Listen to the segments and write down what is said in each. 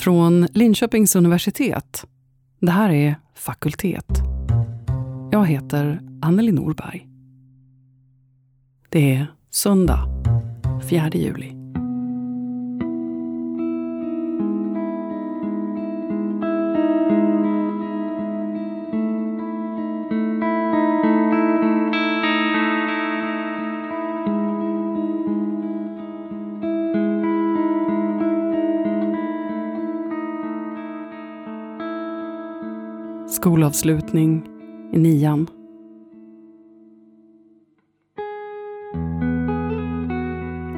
Från Linköpings universitet. Det här är Fakultet. Jag heter Anneli Norberg. Det är söndag, 4 juli. Skolavslutning i nian.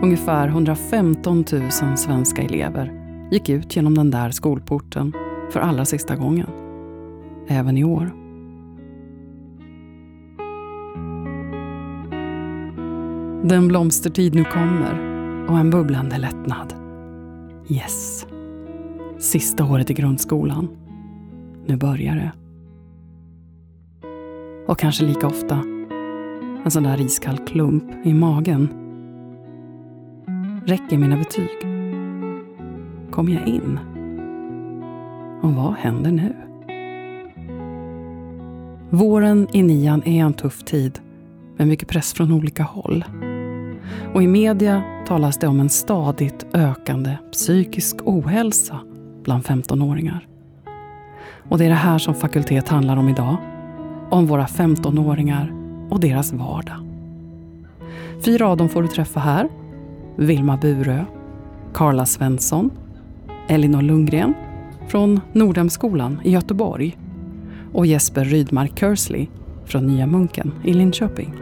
Ungefär 115 000 svenska elever gick ut genom den där skolporten för allra sista gången. Även i år. Den blomstertid nu kommer och en bubblande lättnad. Yes. Sista året i grundskolan. Nu börjar det. Och kanske lika ofta en sån där iskall klump i magen. Räcker mina betyg? Kommer jag in? Och vad händer nu? Våren i nian är en tuff tid med mycket press från olika håll. Och i media talas det om en stadigt ökande psykisk ohälsa bland 15-åringar. Och det är det här som fakultet handlar om idag. Om våra 15-åringar och deras vardag. Fyra av dem får du träffa här. Vilma Burö, Karla Svensson, Elinor Lundgren från Nordhemskolan i Göteborg och Jesper Rydmark Kersley från Nya Munken i Linköping.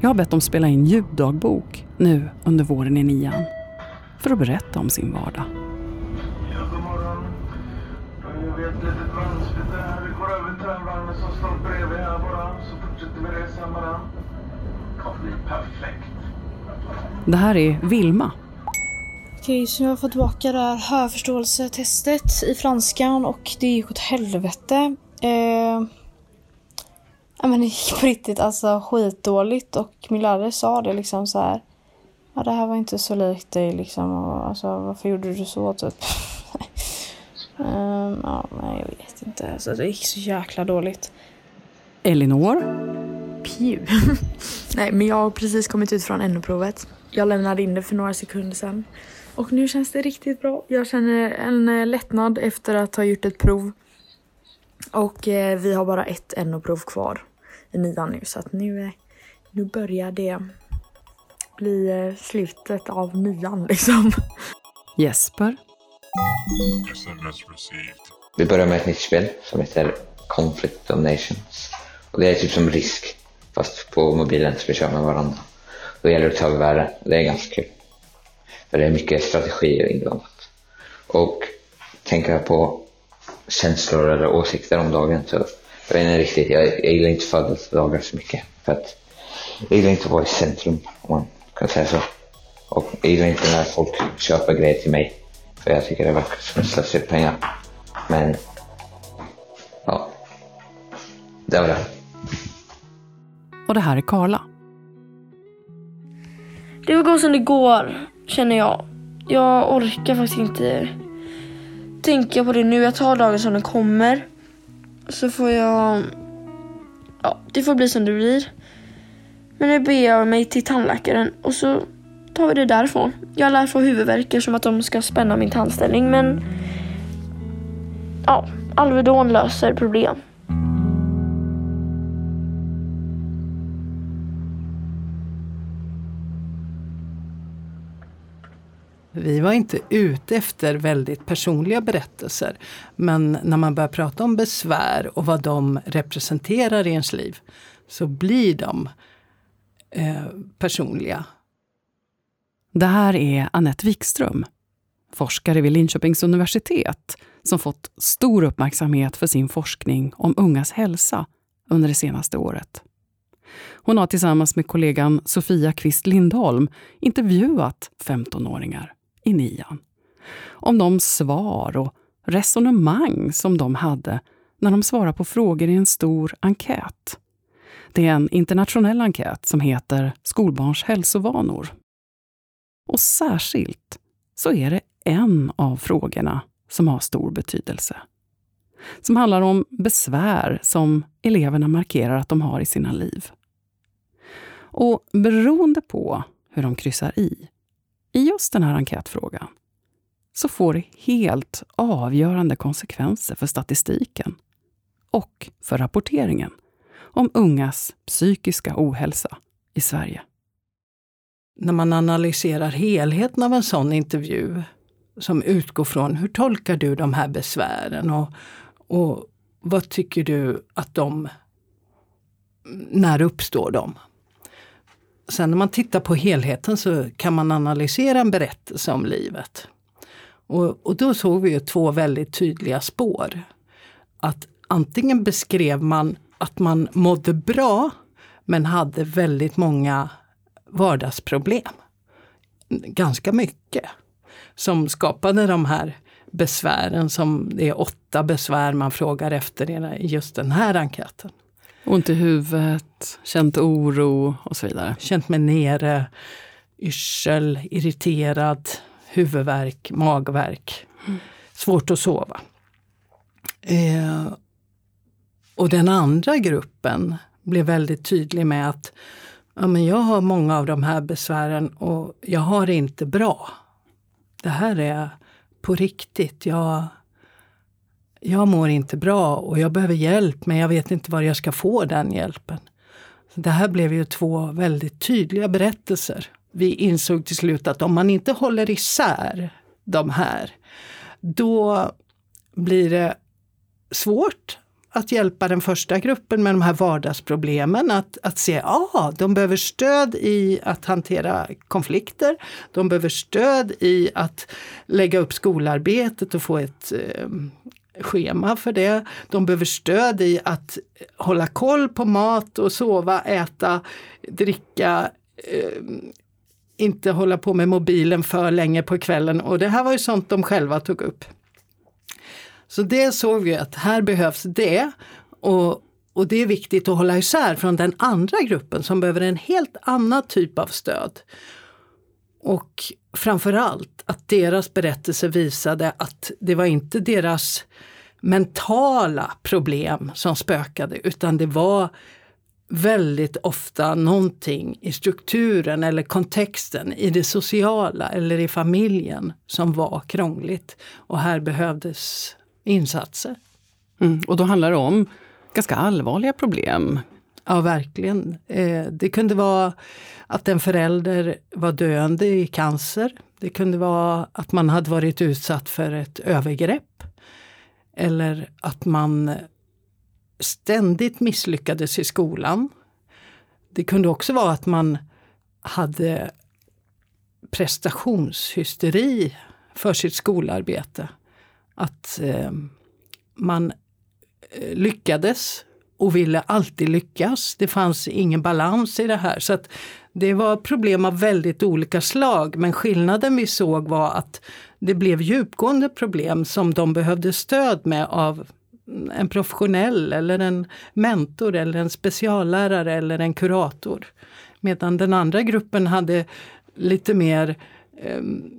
Jag har bett dem spela in ljuddagbok nu under våren i nian för att berätta om sin vardag. Ja, god morgon. Jag vet ett litet mönster där. Vi går över trädvagnen som står bredvid här bara. Så fortsätter vi resan bara. kommer bli perfekt. Det här är Vilma. Okej, så jag har fått tillbaka det här hörförståelsetestet i franskan och det gick åt helvete. Eh, ja men det gick på riktigt alltså skitdåligt och min lärare sa det liksom så här. Ja det här var inte så likt dig liksom och alltså varför gjorde du så typ? Ehm, ja, nej jag vet inte. Alltså det gick så jäkla dåligt. Elinor. Pew. Nej, men jag har precis kommit ut från NO-provet. Jag lämnade in det för några sekunder sedan. Och nu känns det riktigt bra. Jag känner en eh, lättnad efter att ha gjort ett prov. Och eh, vi har bara ett NO-prov kvar i nian nu. Så att nu, eh, nu börjar det bli eh, slutet av nian liksom. Jesper. Vi börjar med ett nytt spel som heter Conflict of Nations. Och det är typ som risk, fast på mobilen så vi kör med varandra. Då gäller det att ta över världen. Det är ganska kul. För det är mycket strategier inblandat. Och tänker jag på känslor eller åsikter om dagen så jag vet inte riktigt, jag, jag gillar inte födelsedagar så mycket. För att jag gillar inte att vara i centrum, om man kan säga så. Och jag gillar inte när folk köper grejer till mig. För jag tycker det verkar som att slösa ut pengar. Men, ja. Det var det. Och det här är Karla. Det får gå som det går, känner jag. Jag orkar faktiskt inte tänka på det nu. Jag tar dagen som den kommer. Så får jag... Ja, det får bli som det blir. Men nu ber jag mig till tandläkaren och så tar vi det därifrån. Jag lär få huvudvärk som att de ska spänna min tandställning men... Ja, Alvedon löser problem. Vi var inte ute efter väldigt personliga berättelser. Men när man börjar prata om besvär och vad de representerar i ens liv så blir de eh, personliga. Det här är Annette Wikström, forskare vid Linköpings universitet som fått stor uppmärksamhet för sin forskning om ungas hälsa under det senaste året. Hon har tillsammans med kollegan Sofia Kvist Lindholm intervjuat 15-åringar i nian om de svar och resonemang som de hade när de svarade på frågor i en stor enkät. Det är en internationell enkät som heter Skolbarns hälsovanor. Och särskilt så är det en av frågorna som har stor betydelse. Som handlar om besvär som eleverna markerar att de har i sina liv. Och beroende på hur de kryssar i, i just den här enkätfrågan, så får det helt avgörande konsekvenser för statistiken och för rapporteringen om ungas psykiska ohälsa i Sverige. När man analyserar helheten av en sån intervju som utgår från hur tolkar du de här besvären och, och vad tycker du att de, när uppstår de? Sen när man tittar på helheten så kan man analysera en berättelse om livet. Och, och då såg vi ju två väldigt tydliga spår. Att antingen beskrev man att man mådde bra men hade väldigt många vardagsproblem. Ganska mycket. Som skapade de här besvären som det är åtta besvär man frågar efter i just den här enkäten. Ont i huvudet, känt oro och så vidare. Känt mig nere, yrsel, irriterad, huvudvärk, magvärk. Mm. Svårt att sova. Eh, och den andra gruppen blev väldigt tydlig med att ja, men jag har många av de här besvären och jag har det inte bra. Det här är på riktigt. Jag, jag mår inte bra och jag behöver hjälp men jag vet inte var jag ska få den hjälpen. Det här blev ju två väldigt tydliga berättelser. Vi insåg till slut att om man inte håller isär de här, då blir det svårt att hjälpa den första gruppen med de här vardagsproblemen. Att, att se att ah, de behöver stöd i att hantera konflikter. De behöver stöd i att lägga upp skolarbetet och få ett eh, schema för det. De behöver stöd i att hålla koll på mat och sova, äta, dricka, eh, inte hålla på med mobilen för länge på kvällen. Och det här var ju sånt de själva tog upp. Så det såg vi att här behövs det. Och, och det är viktigt att hålla isär från den andra gruppen som behöver en helt annan typ av stöd. Och framförallt att deras berättelse visade att det var inte deras mentala problem som spökade utan det var väldigt ofta någonting i strukturen eller kontexten, i det sociala eller i familjen som var krångligt. Och här behövdes insatser. Mm, och då handlar det om ganska allvarliga problem. Ja, verkligen. Eh, det kunde vara att en förälder var döende i cancer. Det kunde vara att man hade varit utsatt för ett övergrepp. Eller att man ständigt misslyckades i skolan. Det kunde också vara att man hade prestationshysteri för sitt skolarbete att eh, man eh, lyckades och ville alltid lyckas. Det fanns ingen balans i det här. Så att det var problem av väldigt olika slag men skillnaden vi såg var att det blev djupgående problem som de behövde stöd med av en professionell eller en mentor eller en speciallärare eller en kurator. Medan den andra gruppen hade lite mer ehm,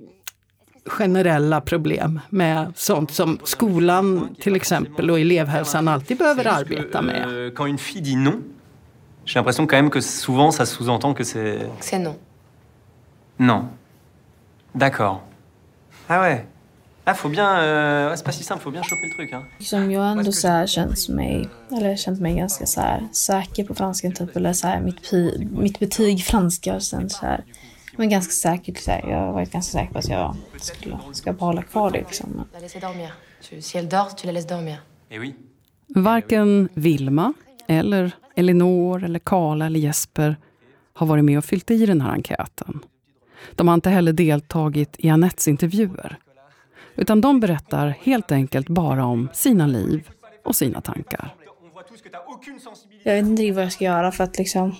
generella problem med sånt som skolan till exempel och elevhälsan alltid behöver arbeta med. Euh, quand une fille dit non, j'ai l'impression quand même que souvent ça sous-entend que c'est... C'est non. Non. D'accord. Ah ouais. Ah, faut bien... Euh, ouais, c'est pas si simple, faut bien choper le truc. Hein. Som jag ändå så här känt mig, eller känt mig ganska så här säker på franska typ, eller så här mitt, mitt betyg franska och sen så här men ganska säkert. Så här, jag har varit ganska säker på att jag skulle, ska behålla kvar det. Liksom. Eh Varken Vilma eller Elinor, eller Karla eller Jesper har varit med och fyllt i den här enkäten. De har inte heller deltagit i Anettes intervjuer. Utan de berättar helt enkelt bara om sina liv och sina tankar. Jag vet inte vad jag ska göra för att liksom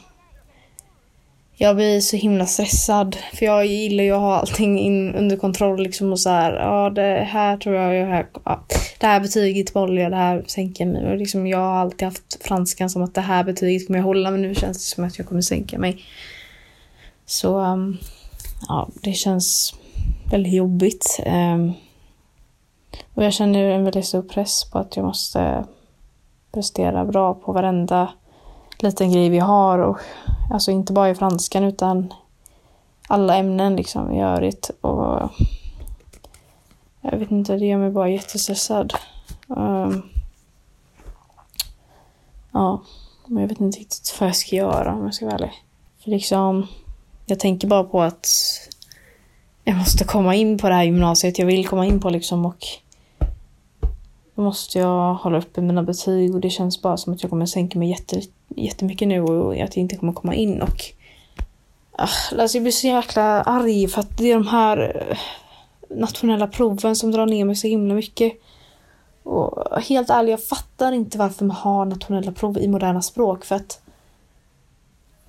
jag blir så himla stressad. För jag gillar ju att ha allting in under kontroll liksom och så här. Ja, det här tror jag, jag här, ja, det här betyget behåller jag, det här sänker mig. Och liksom, jag har alltid haft franskan som att det här betyget kommer jag hålla, men nu känns det som att jag kommer sänka mig. Så um, ja, det känns väldigt jobbigt. Um, Och jag känner en väldigt stor press på att jag måste prestera bra på varenda liten grej vi har. Och, alltså inte bara i franskan utan alla ämnen liksom i övrigt. Och jag vet inte, det gör mig bara jättestressad. Um, ja, men jag vet inte riktigt vad jag ska göra om jag ska vara ärlig. För liksom, jag tänker bara på att jag måste komma in på det här gymnasiet jag vill komma in på liksom och då måste jag hålla uppe mina betyg och det känns bara som att jag kommer sänka mig jätte, jättemycket nu och att jag inte kommer komma in och ah, alltså jag blir så jäkla arg för att det är de här eh, nationella proven som drar ner mig så himla mycket. Och helt ärligt, jag fattar inte varför man har nationella prov i moderna språk för att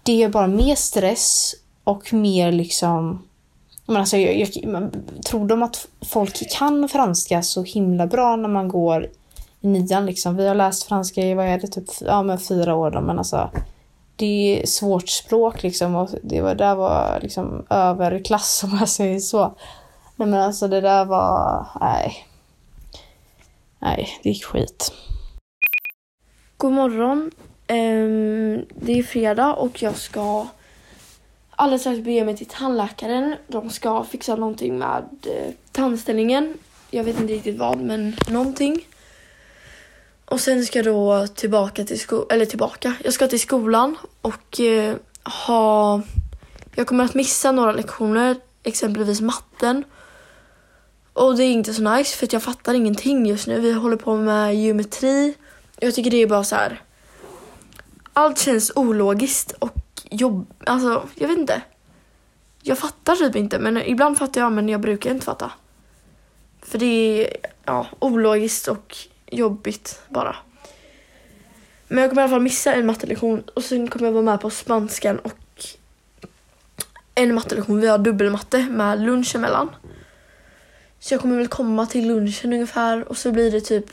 det är bara mer stress och mer liksom men alltså, jag, jag, man, tror de att folk kan franska så himla bra när man går i nian liksom? Vi har läst franska i, vad är det, typ ja, men fyra år då, men alltså det är svårt språk liksom och det var, där var liksom överklass om jag säger så. Nej men alltså det där var, nej. Nej, det gick skit. God morgon. Um, det är fredag och jag ska alldeles strax bege mig till tandläkaren. De ska fixa någonting med eh, tandställningen. Jag vet inte riktigt vad, men någonting. Och sen ska jag då tillbaka till skolan, eller tillbaka, jag ska till skolan och eh, ha, jag kommer att missa några lektioner, exempelvis matten. Och det är inte så nice för jag fattar ingenting just nu. Vi håller på med geometri. Jag tycker det är bara så här. Allt känns ologiskt och jobb... Alltså, jag vet inte. Jag fattar typ inte, men ibland fattar jag, men jag brukar inte fatta. För det är ja, ologiskt och jobbigt bara. Men jag kommer i alla fall missa en mattelektion och sen kommer jag vara med på spanskan och en mattelektion. Vi har dubbelmatte med lunch emellan. Så jag kommer väl komma till lunchen ungefär och så blir det typ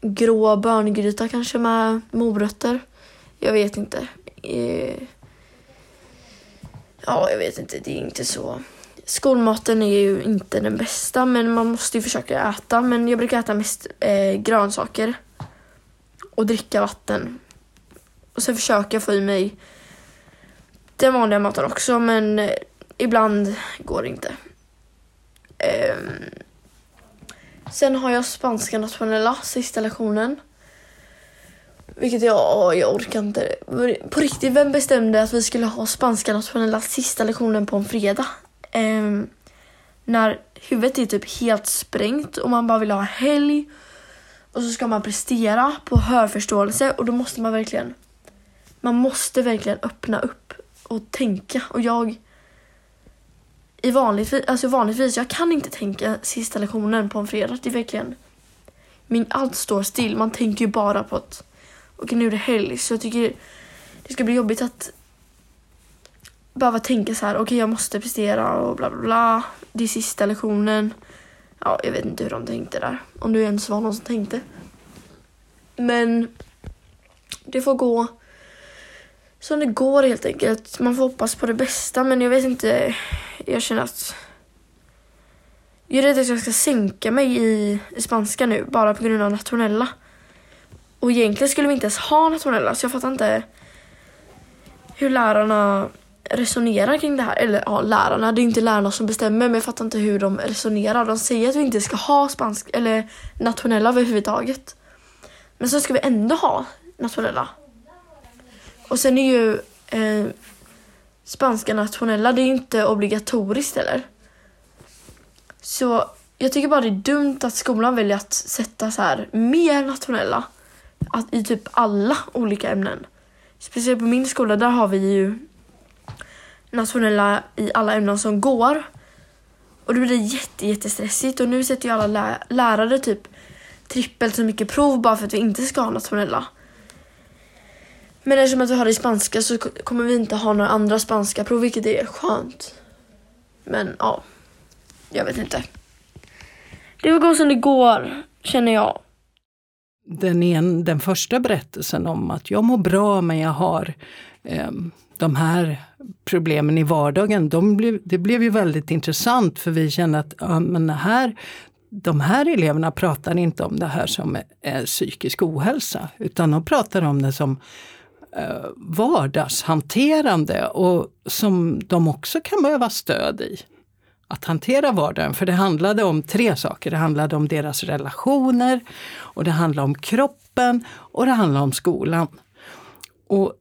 grå börngryta kanske med morötter. Jag vet inte. Eh, ja, jag vet inte. Det är inte så. Skolmaten är ju inte den bästa, men man måste ju försöka äta. Men jag brukar äta mest eh, grönsaker och dricka vatten. Och sen försöker jag få i mig den vanliga maten också, men eh, ibland går det inte. Eh, sen har jag spanska nationella, sista lektionen. Vilket jag, jag orkar inte. På riktigt, vem bestämde att vi skulle ha spanska nationella sista lektionen på en fredag? Um, när huvudet är typ helt sprängt och man bara vill ha helg. Och så ska man prestera på hörförståelse och då måste man verkligen man måste verkligen öppna upp och tänka och jag i vanligtvis, alltså vanligtvis, jag kan inte tänka sista lektionen på en fredag. Det är verkligen min, allt står still. Man tänker ju bara på att och nu är det helg så jag tycker det ska bli jobbigt att behöva tänka så här, okej okay, jag måste prestera och bla bla bla. Det är sista lektionen. Ja, jag vet inte hur de tänkte där. Om du ens var någon som tänkte. Men det får gå som det går helt enkelt. Man får hoppas på det bästa men jag vet inte. Jag känner att jag är rädd att jag ska sänka mig i, i spanska nu bara på grund av nationella. Och egentligen skulle vi inte ens ha nationella så jag fattar inte hur lärarna resonerar kring det här. Eller ja, lärarna, det är inte lärarna som bestämmer men jag fattar inte hur de resonerar. De säger att vi inte ska ha spansk eller nationella överhuvudtaget. Men så ska vi ändå ha nationella. Och sen är ju eh, spanska nationella, det är ju inte obligatoriskt eller. Så jag tycker bara det är dumt att skolan väljer att sätta så här mer nationella att, i typ alla olika ämnen. Speciellt på min skola, där har vi ju nationella i alla ämnen som går. Och då blir det jätte, jättestressigt och nu sätter ju alla lä lärare typ trippelt så mycket prov bara för att vi inte ska ha nationella. Men eftersom att vi har det i spanska så kommer vi inte ha några andra spanska prov vilket är skönt. Men ja, jag vet inte. Det får gå som det går, känner jag den, en, den första berättelsen om att jag mår bra men jag har eh, de här problemen i vardagen, de blev, det blev ju väldigt intressant för vi kände att ja, men här de här eleverna pratar inte om det här som är psykisk ohälsa, utan de pratar om det som eh, vardagshanterande och som de också kan behöva stöd i. Att hantera vardagen, för det handlade om tre saker. Det handlade om deras relationer, och det handlade om kroppen och det handlade om skolan. Och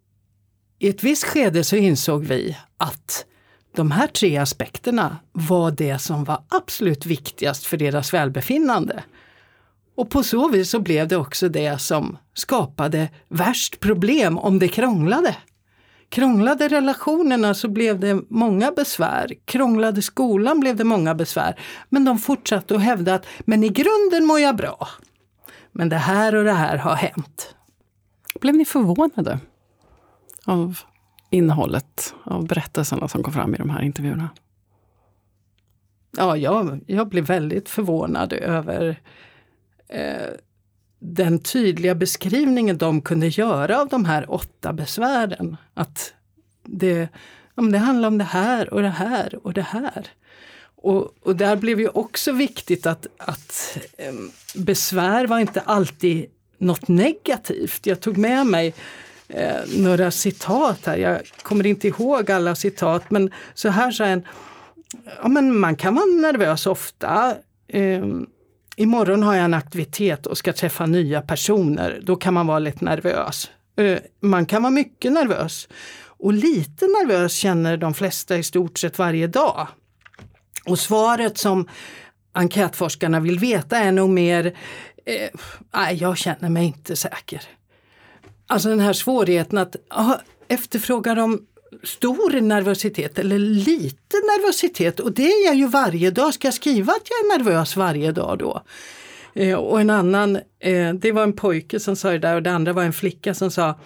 i ett visst skede så insåg vi att de här tre aspekterna var det som var absolut viktigast för deras välbefinnande. Och på så vis så blev det också det som skapade värst problem om det krånglade. Krånglade relationerna så blev det många besvär. Krånglade skolan blev det många besvär. Men de fortsatte att hävda att men i grunden mår jag bra. Men det här och det här har hänt. Blev ni förvånade av innehållet av berättelserna som kom fram i de här intervjuerna? Ja, jag, jag blev väldigt förvånad över eh, den tydliga beskrivningen de kunde göra av de här åtta besvären. Att det, ja, det handlar om det här och det här och det här. Och, och där blev ju också viktigt att, att eh, besvär var inte alltid något negativt. Jag tog med mig eh, några citat här. Jag kommer inte ihåg alla citat men så här sa en, ja, men man kan vara nervös ofta. Eh, imorgon har jag en aktivitet och ska träffa nya personer. Då kan man vara lite nervös. Eh, man kan vara mycket nervös. Och lite nervös känner de flesta i stort sett varje dag. Och svaret som enkätforskarna vill veta är nog mer, eh, nej jag känner mig inte säker. Alltså den här svårigheten att aha, efterfråga de stor nervositet eller lite nervositet och det är jag ju varje dag. Ska jag skriva att jag är nervös varje dag då? Eh, och en annan, eh, det var en pojke som sa det där och det andra var en flicka som sa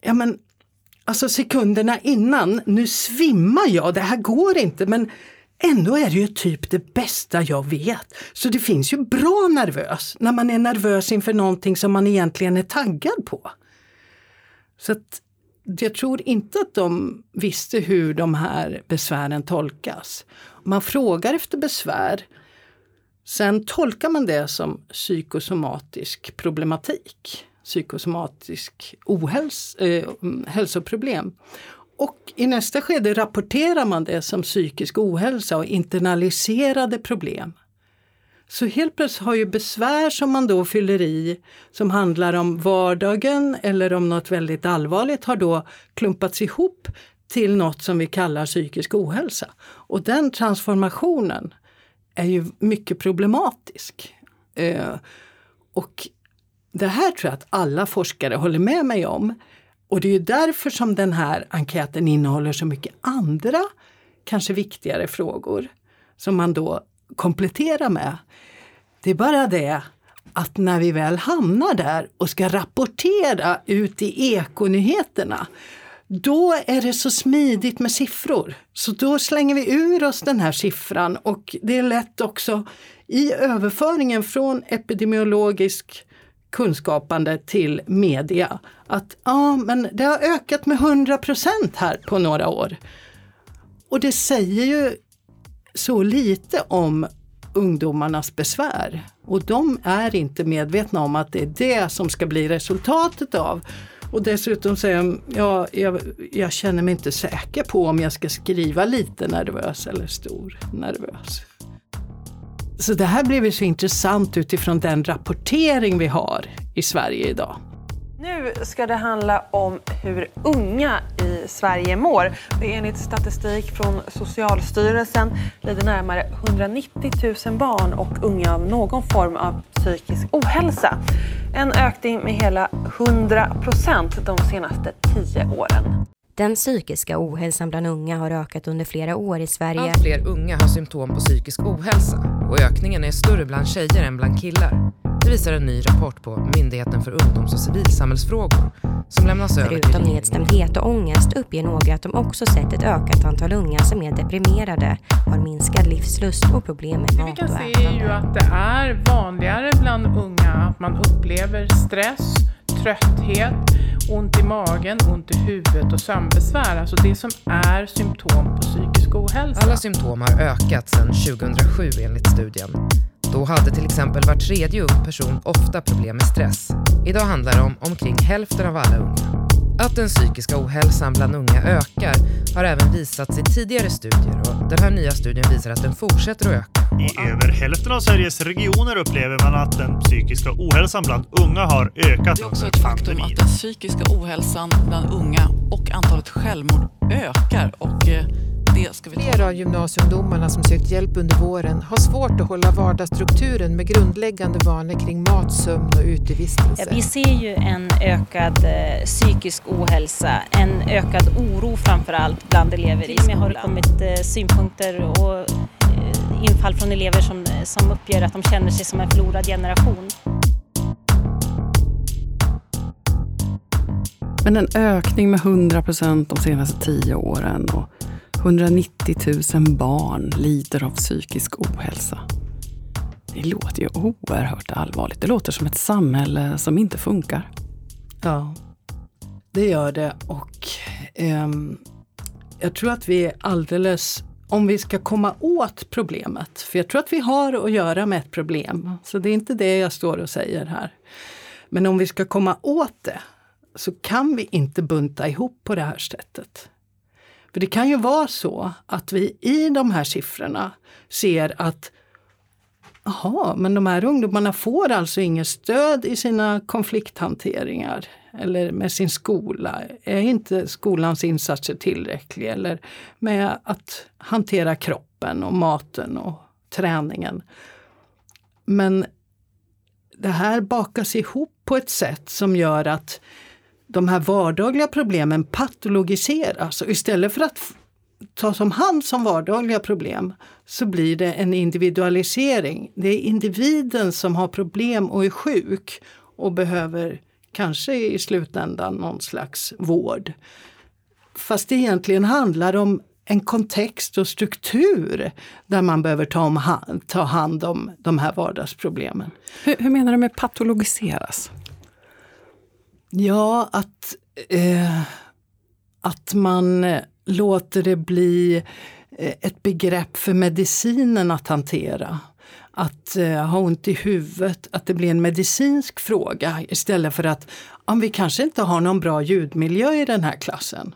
Ja men alltså sekunderna innan, nu svimmar jag, det här går inte men Ändå är det ju typ det bästa jag vet. Så det finns ju bra nervös när man är nervös inför någonting som man egentligen är taggad på. Så att jag tror inte att de visste hur de här besvären tolkas. Man frågar efter besvär. Sen tolkar man det som psykosomatisk problematik, psykosomatisk ohäls eh, hälsoproblem. Och i nästa skede rapporterar man det som psykisk ohälsa och internaliserade problem. Så helt plötsligt har ju besvär som man då fyller i som handlar om vardagen eller om något väldigt allvarligt har då klumpats ihop till något som vi kallar psykisk ohälsa. Och den transformationen är ju mycket problematisk. Eh, och det här tror jag att alla forskare håller med mig om. Och det är därför som den här enkäten innehåller så mycket andra, kanske viktigare frågor som man då kompletterar med. Det är bara det att när vi väl hamnar där och ska rapportera ut i ekonyheterna, då är det så smidigt med siffror. Så då slänger vi ur oss den här siffran och det är lätt också i överföringen från epidemiologisk kunskapande till media. Att ja, men det har ökat med 100 procent här på några år. Och det säger ju så lite om ungdomarnas besvär. Och de är inte medvetna om att det är det som ska bli resultatet av. Och dessutom säger de, ja, jag, jag känner mig inte säker på om jag ska skriva lite nervös eller stor nervös. Så det här blev ju så intressant utifrån den rapportering vi har i Sverige idag. Nu ska det handla om hur unga i Sverige mår. Enligt statistik från Socialstyrelsen lider närmare 190 000 barn och unga av någon form av psykisk ohälsa. En ökning med hela 100 procent de senaste tio åren. Den psykiska ohälsan bland unga har ökat under flera år i Sverige. Allt fler unga har symptom på psykisk ohälsa och ökningen är större bland tjejer än bland killar. Det visar en ny rapport på Myndigheten för ungdoms och civilsamhällsfrågor som lämnas över Förutom nedstämdhet och ångest uppger några att de också sett ett ökat antal unga som är deprimerade, har minskad livslust och problem med mat och ätande. Det vi kan se är ju att det är vanligare bland unga att man upplever stress, trötthet, ont i magen, ont i huvudet och sömnbesvär. Alltså det som är symptom på psykisk ohälsa. Alla symptom har ökat sedan 2007 enligt studien. Då hade till exempel var tredje ung person ofta problem med stress. Idag handlar det om omkring hälften av alla unga. Att den psykiska ohälsan bland unga ökar har även visats i tidigare studier och den här nya studien visar att den fortsätter att öka. I över hälften av Sveriges regioner upplever man att den psykiska ohälsan bland unga har ökat Det är också ett faktum att den psykiska ohälsan bland unga och antalet självmord ökar och eh, det ska vi ta. Flera av gymnasieungdomarna som sökt hjälp under våren har svårt att hålla vardagsstrukturen med grundläggande vanor kring mat, sömn och utevistelse. Vi ser ju en ökad eh, psykisk ohälsa, en ökad oro framför allt bland elever i skolan. Det har kommit eh, synpunkter och eh, infall från elever som, som uppger att de känner sig som en förlorad generation. Men en ökning med 100 procent de senaste tio åren och 190 000 barn lider av psykisk ohälsa. Det låter ju oerhört allvarligt. Det låter som ett samhälle som inte funkar. Ja, det gör det. Och ehm, jag tror att vi är alldeles om vi ska komma åt problemet, för jag tror att vi har att göra med ett problem, så det är inte det jag står och säger här. Men om vi ska komma åt det så kan vi inte bunta ihop på det här sättet. För det kan ju vara så att vi i de här siffrorna ser att Jaha, men de här ungdomarna får alltså inget stöd i sina konflikthanteringar eller med sin skola. Är inte skolans insatser tillräckliga? Eller med att hantera kroppen och maten och träningen. Men det här bakas ihop på ett sätt som gör att de här vardagliga problemen patologiseras och istället för att tas om hand som vardagliga problem så blir det en individualisering. Det är individen som har problem och är sjuk och behöver kanske i slutändan någon slags vård. Fast det egentligen handlar om en kontext och struktur där man behöver ta, om hand, ta hand om de här vardagsproblemen. Hur, hur menar du med patologiseras? Ja, att, eh, att man låter det bli eh, ett begrepp för medicinen att hantera. Att eh, ha ont i huvudet, att det blir en medicinsk fråga istället för att om vi kanske inte har någon bra ljudmiljö i den här klassen.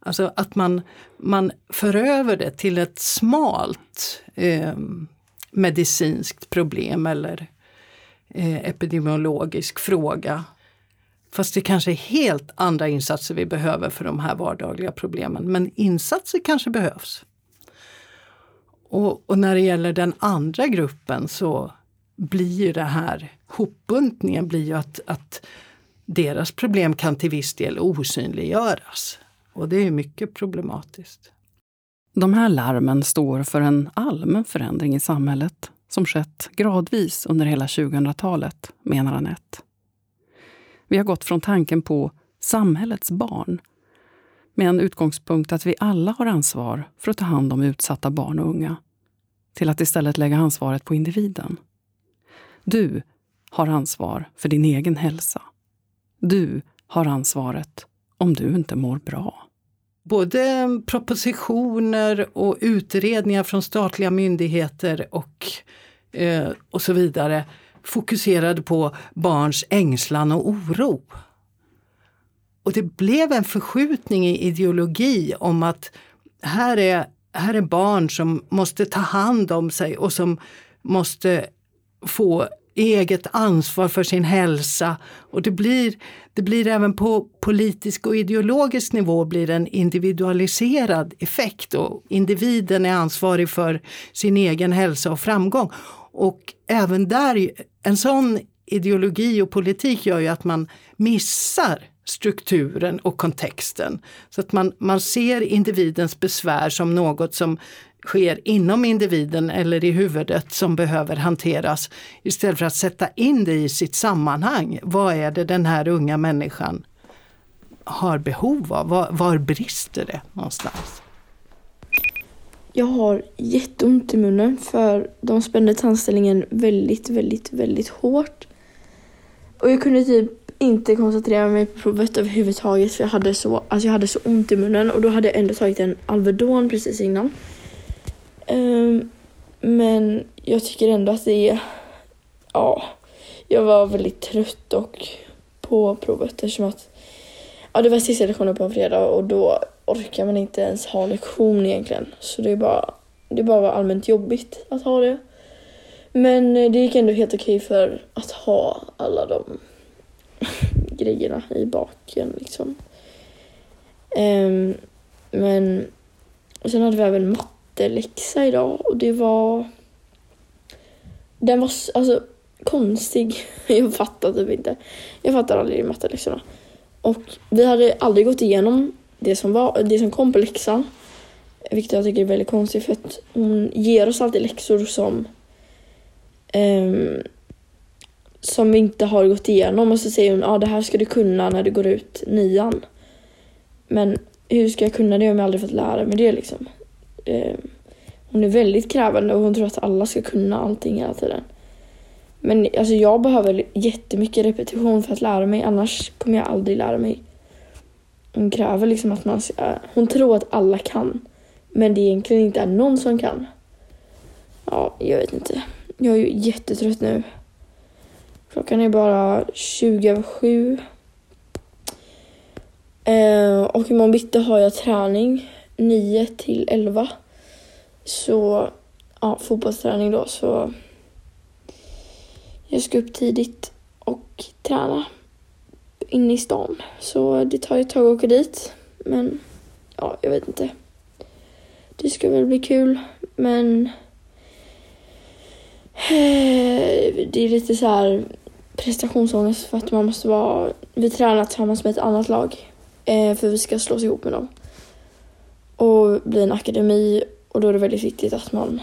Alltså att man, man för över det till ett smalt eh, medicinskt problem eller eh, epidemiologisk fråga. Fast det kanske är helt andra insatser vi behöver för de här vardagliga problemen. Men insatser kanske behövs. Och, och när det gäller den andra gruppen så blir ju det här hopbuntningen blir ju att, att deras problem kan till viss del osynliggöras. Och det är mycket problematiskt. De här larmen står för en allmän förändring i samhället som skett gradvis under hela 2000-talet, menar Anette. Vi har gått från tanken på samhällets barn med en utgångspunkt att vi alla har ansvar för att ta hand om utsatta barn och unga till att istället lägga ansvaret på individen. Du har ansvar för din egen hälsa. Du har ansvaret om du inte mår bra. Både propositioner och utredningar från statliga myndigheter och, eh, och så vidare fokuserade på barns ängslan och oro. Och det blev en förskjutning i ideologi om att här är, här är barn som måste ta hand om sig och som måste få eget ansvar för sin hälsa. Och det blir, det blir även på politisk och ideologisk nivå blir en individualiserad effekt och individen är ansvarig för sin egen hälsa och framgång. Och även där, en sån ideologi och politik gör ju att man missar strukturen och kontexten. Så att man, man ser individens besvär som något som sker inom individen eller i huvudet som behöver hanteras istället för att sätta in det i sitt sammanhang. Vad är det den här unga människan har behov av? Var, var brister det någonstans? Jag har jätteont i munnen för de spände tandställningen väldigt, väldigt, väldigt hårt. Och jag kunde typ inte koncentrera mig på provet överhuvudtaget för jag hade så, alltså jag hade så ont i munnen och då hade jag ändå tagit en Alvedon precis innan. Um, Men jag tycker ändå att det är, ja, jag var väldigt trött och på provet eftersom att, ja det var sista lektionen på en fredag och då orkar man inte ens ha lektion egentligen. Så det är bara, det bara var allmänt jobbigt att ha det. Men eh, det gick ändå helt okej för att ha alla de grejerna i baken liksom. Um, men sen hade vi även matteläxa idag och det var... Den var alltså konstig. Jag fattar typ inte. Jag fattar aldrig matteläxorna. Och vi hade aldrig gått igenom det som, var, det som kom på läxan. Vilket jag tycker är väldigt konstigt för att hon ger oss alltid läxor som um, som vi inte har gått igenom och så säger hon ja ah, det här ska du kunna när du går ut nian. Men hur ska jag kunna det om jag aldrig fått lära mig det liksom? Eh, hon är väldigt krävande och hon tror att alla ska kunna allting hela tiden. Men alltså jag behöver jättemycket repetition för att lära mig annars kommer jag aldrig lära mig. Hon kräver liksom att man ska, äh, hon tror att alla kan. Men det egentligen inte är någon som kan. Ja, jag vet inte. Jag är ju jättetrött nu. Klockan är bara 20 över 7. Eh, och imorgon bitti har jag träning 9 till 11. Så, ja, fotbollsträning då. Så jag ska upp tidigt och träna inne i stan. Så det tar ju ett tag att åka dit. Men, ja, jag vet inte. Det ska väl bli kul, men eh, det är lite så här prestationsångest för att man måste vara... Vi tränar tillsammans med ett annat lag eh, för vi ska slås ihop med dem. Och bli en akademi och då är det väldigt viktigt att man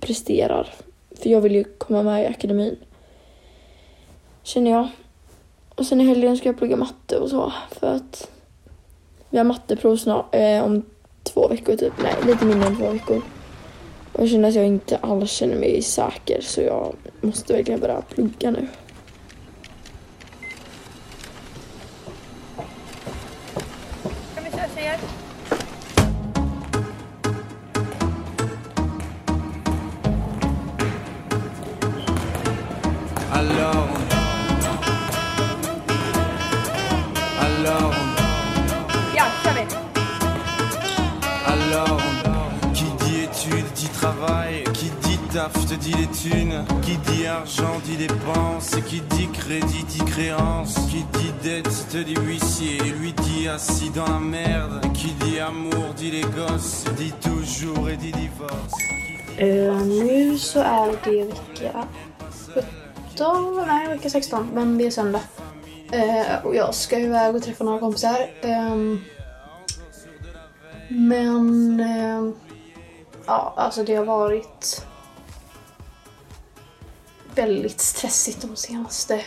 presterar. För jag vill ju komma med i akademin. Känner jag. Och sen i helgen ska jag plugga matte och så för att vi har matteprov snart, eh, om två veckor typ. Nej, lite mindre än två veckor. Och jag känner att jag inte alls känner mig säker så jag måste verkligen börja plugga nu. Travail, qui dit taf te dit les thunes, qui dit argent dit dépense. qui dit crédit dit créance, qui dit dette te dit huissier, lui dit assis dans la merde, qui dit amour dit les gosses, dit toujours et dit divorce. Eh, nu så är det vecka 17, nej vecka 16, men det är söndag. Eh, och jag ska iväg och träffa några kompisar. Ehm, men ehm, ja, alltså det har varit väldigt stressigt de senaste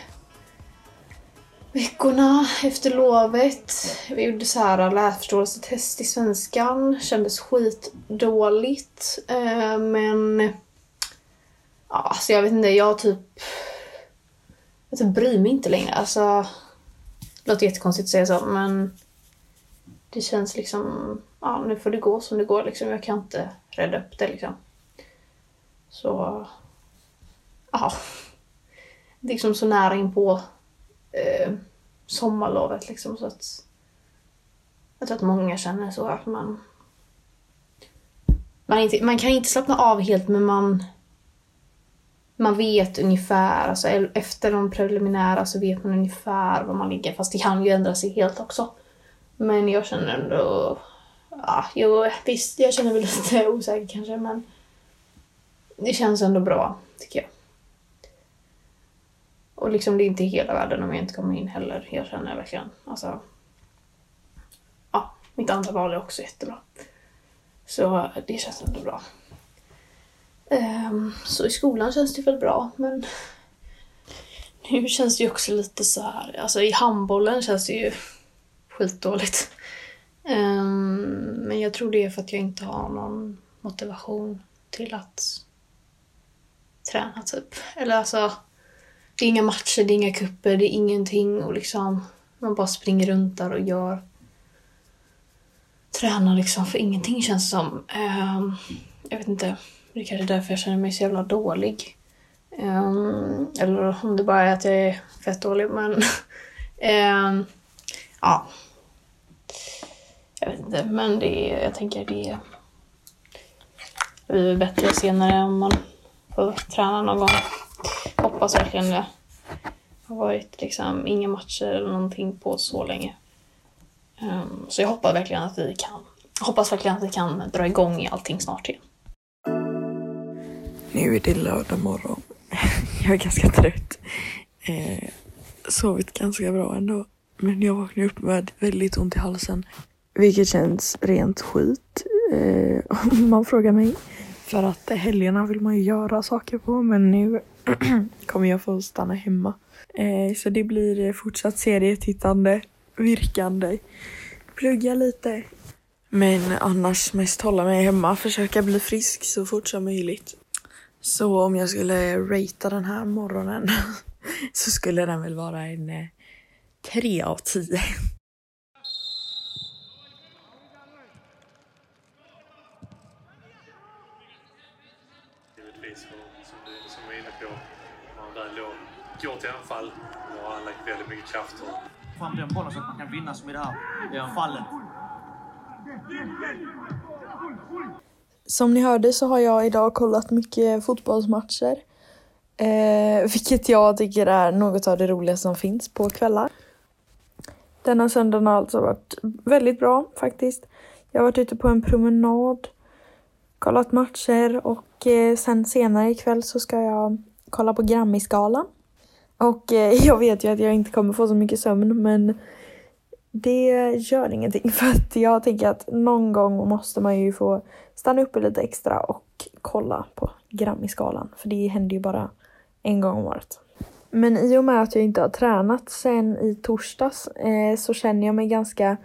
veckorna efter lovet. Vi gjorde så här läsförståelsetest i svenskan. Kändes skitdåligt. Eh, men... Ja, alltså jag vet inte, jag typ... Jag typ bryr mig inte längre. Alltså... Det låter jättekonstigt att säga så, men... Det känns liksom... Ja, nu får det gå som det går liksom. Jag kan inte rädda upp det liksom. Så... Ja. Liksom så nära in på eh, sommarlovet liksom så att jag tror att många känner så att man man, inte, man kan inte slappna av helt men man man vet ungefär, alltså efter de preliminära så vet man ungefär var man ligger fast det kan ju ändra sig helt också. Men jag känner ändå, ja, jo, visst jag känner mig lite osäker kanske men det känns ändå bra tycker jag. Och liksom det är inte hela världen om jag inte kommer in heller. Jag känner verkligen, alltså. Ja, mitt andra val är också jättebra. Så det känns ändå bra. Um, så i skolan känns det väl bra, men nu känns det ju också lite så här. Alltså i handbollen känns det ju skitdåligt. Um, men jag tror det är för att jag inte har någon motivation till att träna typ. Eller alltså det är inga matcher, det är inga kupper, det är ingenting och liksom man bara springer runt där och gör tränar liksom för ingenting känns som. Um, jag vet inte. Det är kanske därför jag känner mig så jävla dålig. Um, eller om det bara är att jag är fett dålig, men... um, ja. Jag vet inte, men det är, jag tänker det, det blir väl bättre senare om man får träna någon gång. Hoppas verkligen det. Det har varit liksom inga matcher eller någonting på så länge. Um, så jag hoppas verkligen att vi kan hoppas verkligen att vi kan dra igång i allting snart igen. Nu är det lördag morgon. Jag är ganska trött. Eh, sovit ganska bra ändå. Men jag vaknade upp med väldigt ont i halsen. Vilket känns rent skit. Eh, om man frågar mig. För att helgerna vill man ju göra saker på. Men nu kommer jag få stanna hemma. Eh, så det blir fortsatt serietittande, virkande, plugga lite. Men annars mest hålla mig hemma, försöka bli frisk så fort som möjligt. Så om jag skulle ratea den här morgonen så skulle den väl vara en eh, 3 av 10. Givetvis, och som du som var inne på, man väl då går till anfall, har han lagt väldigt mycket kraft och fram den bollen så att man kan vinna som i det här fallet. Som ni hörde så har jag idag kollat mycket fotbollsmatcher. Eh, vilket jag tycker är något av det roligaste som finns på kvällar. Denna söndagen har alltså varit väldigt bra faktiskt. Jag har varit ute på en promenad, kollat matcher och eh, sen senare ikväll så ska jag kolla på Grammisgalan. Och eh, jag vet ju att jag inte kommer få så mycket sömn men det gör ingenting för att jag tänker att någon gång måste man ju få stanna uppe lite extra och kolla på Grammisgalan. För det händer ju bara en gång om året. Men i och med att jag inte har tränat sen i torsdags eh, så känner jag mig ganska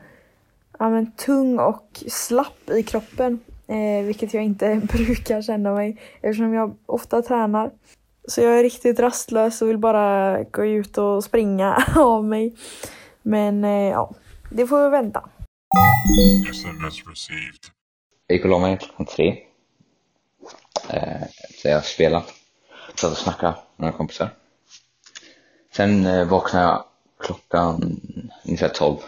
ja, men, tung och slapp i kroppen. Eh, vilket jag inte brukar känna mig eftersom jag ofta tränar. Så jag är riktigt rastlös och vill bara gå ut och springa av mig. Men eh, ja, det får vi vänta. SMS received. Jag gick och la mig klockan tre. Eh, så jag spelade. Satt och snackade med några kompisar. Sen eh, vaknade jag klockan ungefär tolv.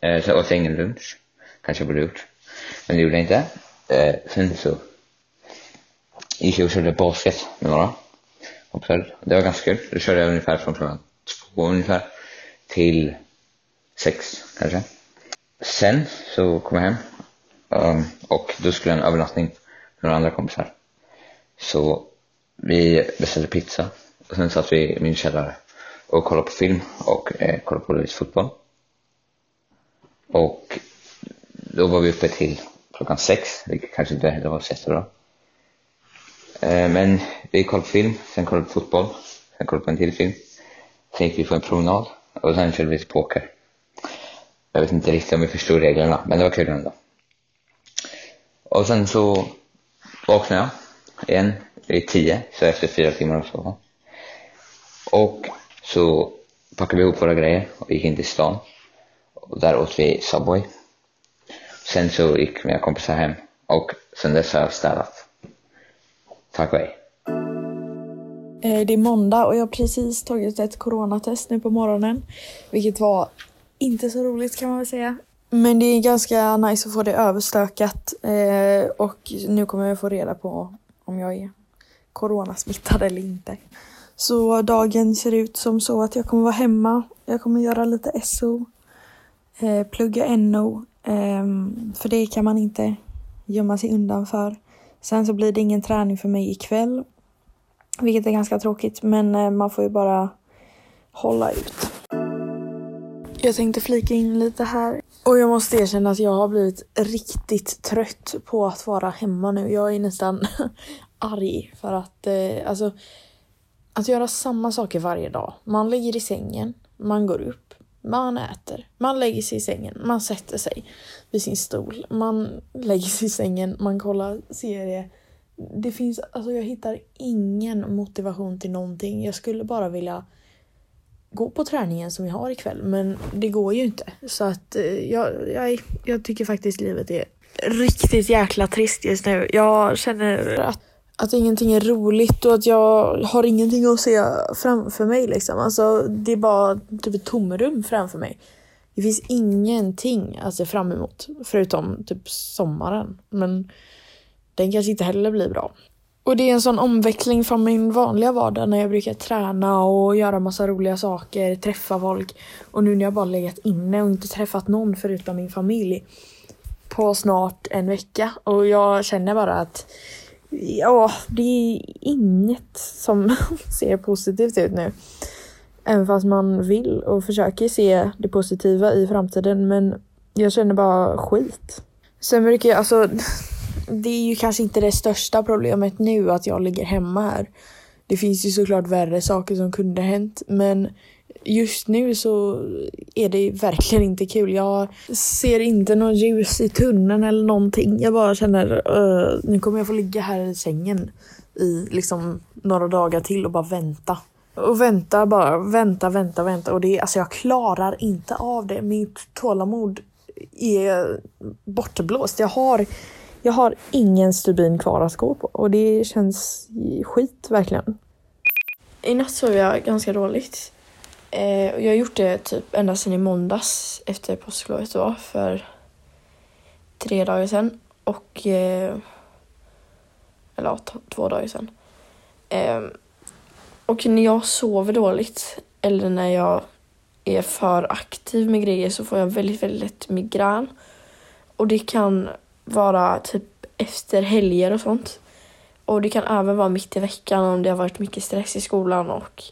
Eh, så jag åt ingen lunch. Kanske jag borde gjort. Men det gjorde jag inte. Eh, sen så gick jag och körde basket med några kompisar. Det var ganska kul. Då körde jag ungefär från klockan två ungefär till sex kanske. Sen så kom jag hem um, och då skulle jag ha en övernattning med några andra kompisar. Så vi beställde pizza och sen satt vi i min källare och kollade på film och eh, kollade på lite fotboll. Och då var vi uppe till klockan sex, vilket kanske inte heller var så jättebra. Eh, men vi kollade på film, sen kollade vi på fotboll, sen kollade vi på en till film. Sen gick vi på en promenad och sen körde vi lite poker. Jag vet inte riktigt om vi förstod reglerna, men det var kul ändå. Och sen så vaknade jag igen vid tio, så efter fyra timmar och så. Och så packade vi ihop våra grejer och gick in till stan. Och där åt vi Subway. Sen så gick mina kompisar hem och sen dess har jag städat. Tack och eh, hej. Det är måndag och jag har precis tagit ett coronatest nu på morgonen. Vilket var inte så roligt kan man väl säga. Men det är ganska nice att få det överstökat. Eh, och nu kommer jag få reda på om jag är coronasmittad eller inte. Så dagen ser ut som så att jag kommer vara hemma. Jag kommer göra lite SO. Eh, plugga NO. Ehm, för det kan man inte gömma sig undan för. Sen så blir det ingen träning för mig ikväll. Vilket är ganska tråkigt men eh, man får ju bara hålla ut. Jag tänkte flika in lite här. Och jag måste erkänna att jag har blivit riktigt trött på att vara hemma nu. Jag är nästan arg för att eh, alltså att göra samma saker varje dag. Man ligger i sängen, man går upp, man äter, man lägger sig i sängen, man sätter sig vid sin stol, man lägger sig i sängen, man kollar serie. Det finns, alltså jag hittar ingen motivation till någonting. Jag skulle bara vilja gå på träningen som jag har ikväll men det går ju inte. Så att eh, jag, jag, jag tycker faktiskt livet är riktigt jäkla trist just nu. Jag känner att, att ingenting är roligt och att jag har ingenting att se framför mig liksom. Alltså det är bara typ ett tomrum framför mig. Det finns ingenting att se fram emot förutom typ sommaren. Men den kanske inte heller blir bra. Och det är en sån omväxling från min vanliga vardag när jag brukar träna och göra massa roliga saker, träffa folk. Och nu när jag bara legat inne och inte träffat någon förutom min familj på snart en vecka. Och jag känner bara att ja, det är inget som ser positivt ut nu. Även fast man vill och försöker se det positiva i framtiden men jag känner bara skit. Sen brukar jag, alltså det är ju kanske inte det största problemet nu att jag ligger hemma här. Det finns ju såklart värre saker som kunde hänt men just nu så är det verkligen inte kul. Jag ser inte någon ljus i tunneln eller någonting. Jag bara känner uh, nu kommer jag få ligga här i sängen i liksom några dagar till och bara vänta. Och vänta bara, vänta, vänta, vänta. Och det, alltså jag klarar inte av det. Mitt tålamod är bortblåst. Jag har jag har ingen stubin kvar att gå på och det känns skit verkligen. I natt sov jag ganska dåligt. Eh, jag har gjort det typ ända sedan i måndags efter påsklovet då för tre dagar sedan och eh, eller ja, två dagar sedan. Eh, och när jag sover dåligt eller när jag är för aktiv med grejer så får jag väldigt, väldigt lätt migrän. Och det kan vara typ efter helger och sånt. Och det kan även vara mitt i veckan om det har varit mycket stress i skolan och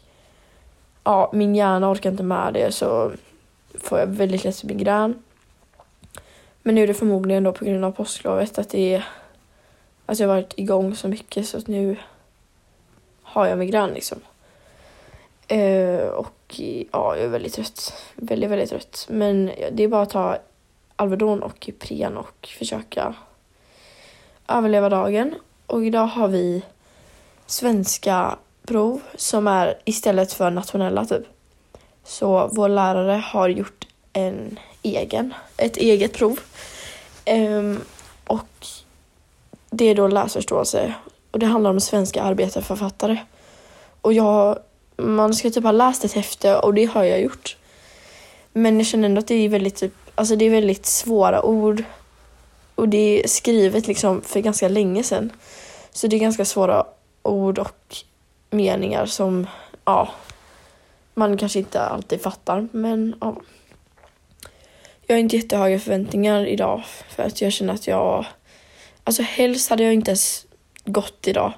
ja, min hjärna orkar inte med det så får jag väldigt lätt migrän. Men nu är det förmodligen då på grund av påsklovet att det är Alltså jag har varit igång så mycket så att nu har jag migrän liksom. Eh, och ja, jag är väldigt trött. Väldigt, väldigt trött. Men det är bara att ta Alvedon och Ipren och försöka överleva dagen. Och idag har vi svenska prov som är istället för nationella typ. Så vår lärare har gjort en egen, ett eget prov. Um, och det är då läsförståelse och det handlar om svenska arbetarförfattare. Och jag, man ska typ ha läst ett häfte och det har jag gjort. Men jag känner ändå att det är väldigt typ Alltså det är väldigt svåra ord. Och det är skrivet liksom för ganska länge sedan. Så det är ganska svåra ord och meningar som, ja, man kanske inte alltid fattar. Men ja. Jag har inte jättehöga förväntningar idag för att jag känner att jag, alltså helst hade jag inte ens gott idag.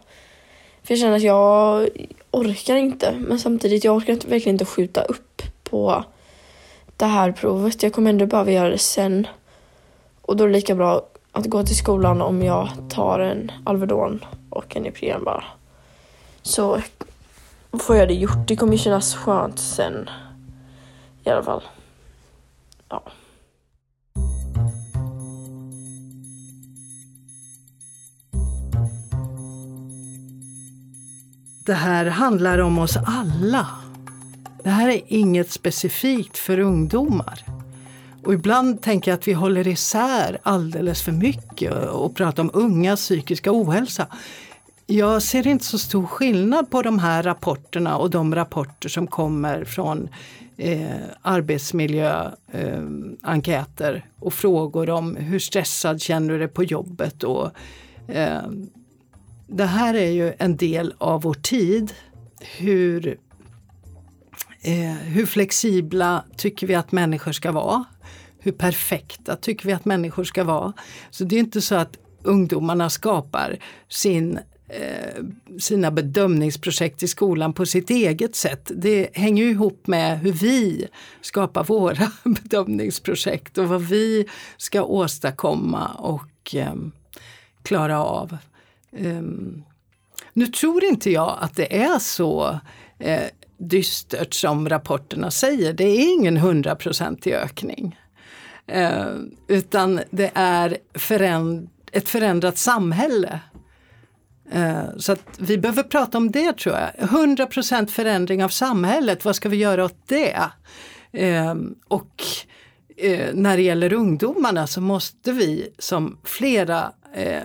För jag känner att jag orkar inte, men samtidigt jag orkar inte, verkligen inte skjuta upp på det här provet. Jag kommer ändå behöva göra det sen. Och då är det lika bra att gå till skolan om jag tar en Alvedon och en Ipren bara. Så får jag det gjort. Det kommer kännas skönt sen. I alla fall. Ja. Det här handlar om oss alla. Det här är inget specifikt för ungdomar. Och ibland tänker jag att vi håller isär alldeles för mycket och pratar om ungas psykiska ohälsa. Jag ser inte så stor skillnad på de här rapporterna och de rapporter som kommer från eh, arbetsmiljöenkäter eh, och frågor om hur stressad känner du dig på jobbet. Och, eh, det här är ju en del av vår tid. Hur Eh, hur flexibla tycker vi att människor ska vara? Hur perfekta tycker vi att människor ska vara? Så det är inte så att ungdomarna skapar sin eh, sina bedömningsprojekt i skolan på sitt eget sätt. Det hänger ju ihop med hur vi skapar våra bedömningsprojekt och vad vi ska åstadkomma och eh, klara av. Um, nu tror inte jag att det är så eh, dystert som rapporterna säger. Det är ingen hundraprocentig ökning. Eh, utan det är föränd ett förändrat samhälle. Eh, så att vi behöver prata om det tror jag. 100% förändring av samhället, vad ska vi göra åt det? Eh, och eh, när det gäller ungdomarna så måste vi som flera eh,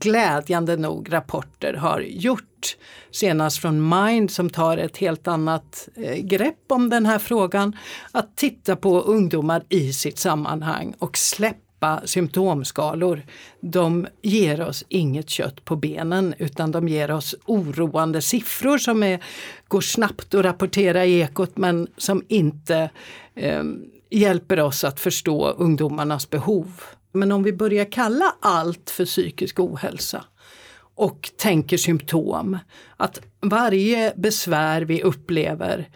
glädjande nog rapporter har gjort, senast från Mind som tar ett helt annat eh, grepp om den här frågan, att titta på ungdomar i sitt sammanhang och släppa symptomskalor. De ger oss inget kött på benen utan de ger oss oroande siffror som är, går snabbt att rapportera i Ekot men som inte eh, hjälper oss att förstå ungdomarnas behov. Men om vi börjar kalla allt för psykisk ohälsa och tänker symptom, att varje besvär vi upplever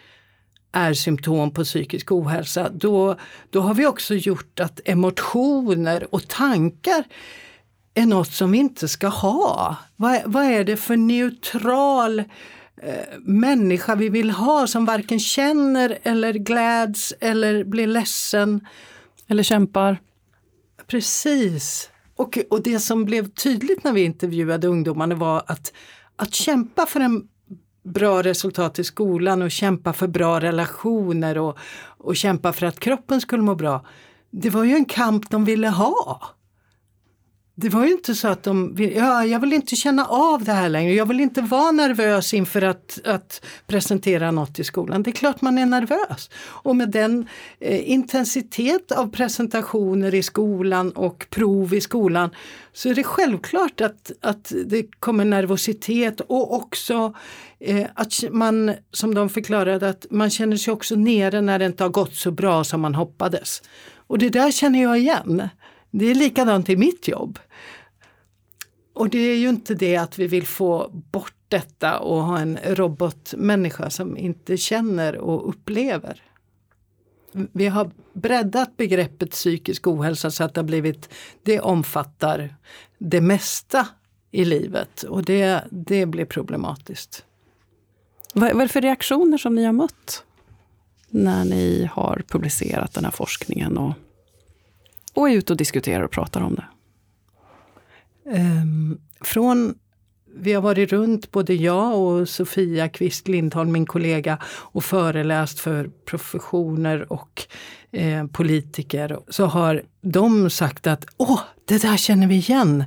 är symptom på psykisk ohälsa, då, då har vi också gjort att emotioner och tankar är något som vi inte ska ha. Vad, vad är det för neutral eh, människa vi vill ha som varken känner eller gläds eller blir ledsen? Eller kämpar? Precis. Och, och det som blev tydligt när vi intervjuade ungdomarna var att, att kämpa för en bra resultat i skolan och kämpa för bra relationer och, och kämpa för att kroppen skulle må bra. Det var ju en kamp de ville ha. Det var ju inte så att de, ja, jag vill inte känna av det här längre, jag vill inte vara nervös inför att, att presentera något i skolan. Det är klart man är nervös. Och med den eh, intensitet av presentationer i skolan och prov i skolan så är det självklart att, att det kommer nervositet och också eh, att man, som de förklarade, att man känner sig också nere när det inte har gått så bra som man hoppades. Och det där känner jag igen. Det är likadant i mitt jobb. Och det är ju inte det att vi vill få bort detta och ha en robotmänniska som inte känner och upplever. Vi har breddat begreppet psykisk ohälsa så att det har blivit, det omfattar det mesta i livet och det, det blir problematiskt. Vad, vad är det för reaktioner som ni har mött när ni har publicerat den här forskningen och och är ute och diskuterar och pratar om det? Um, från vi har varit runt, både jag och Sofia Kvist Lindholm, min kollega, och föreläst för professioner och eh, politiker. Så har de sagt att åh, det där känner vi igen.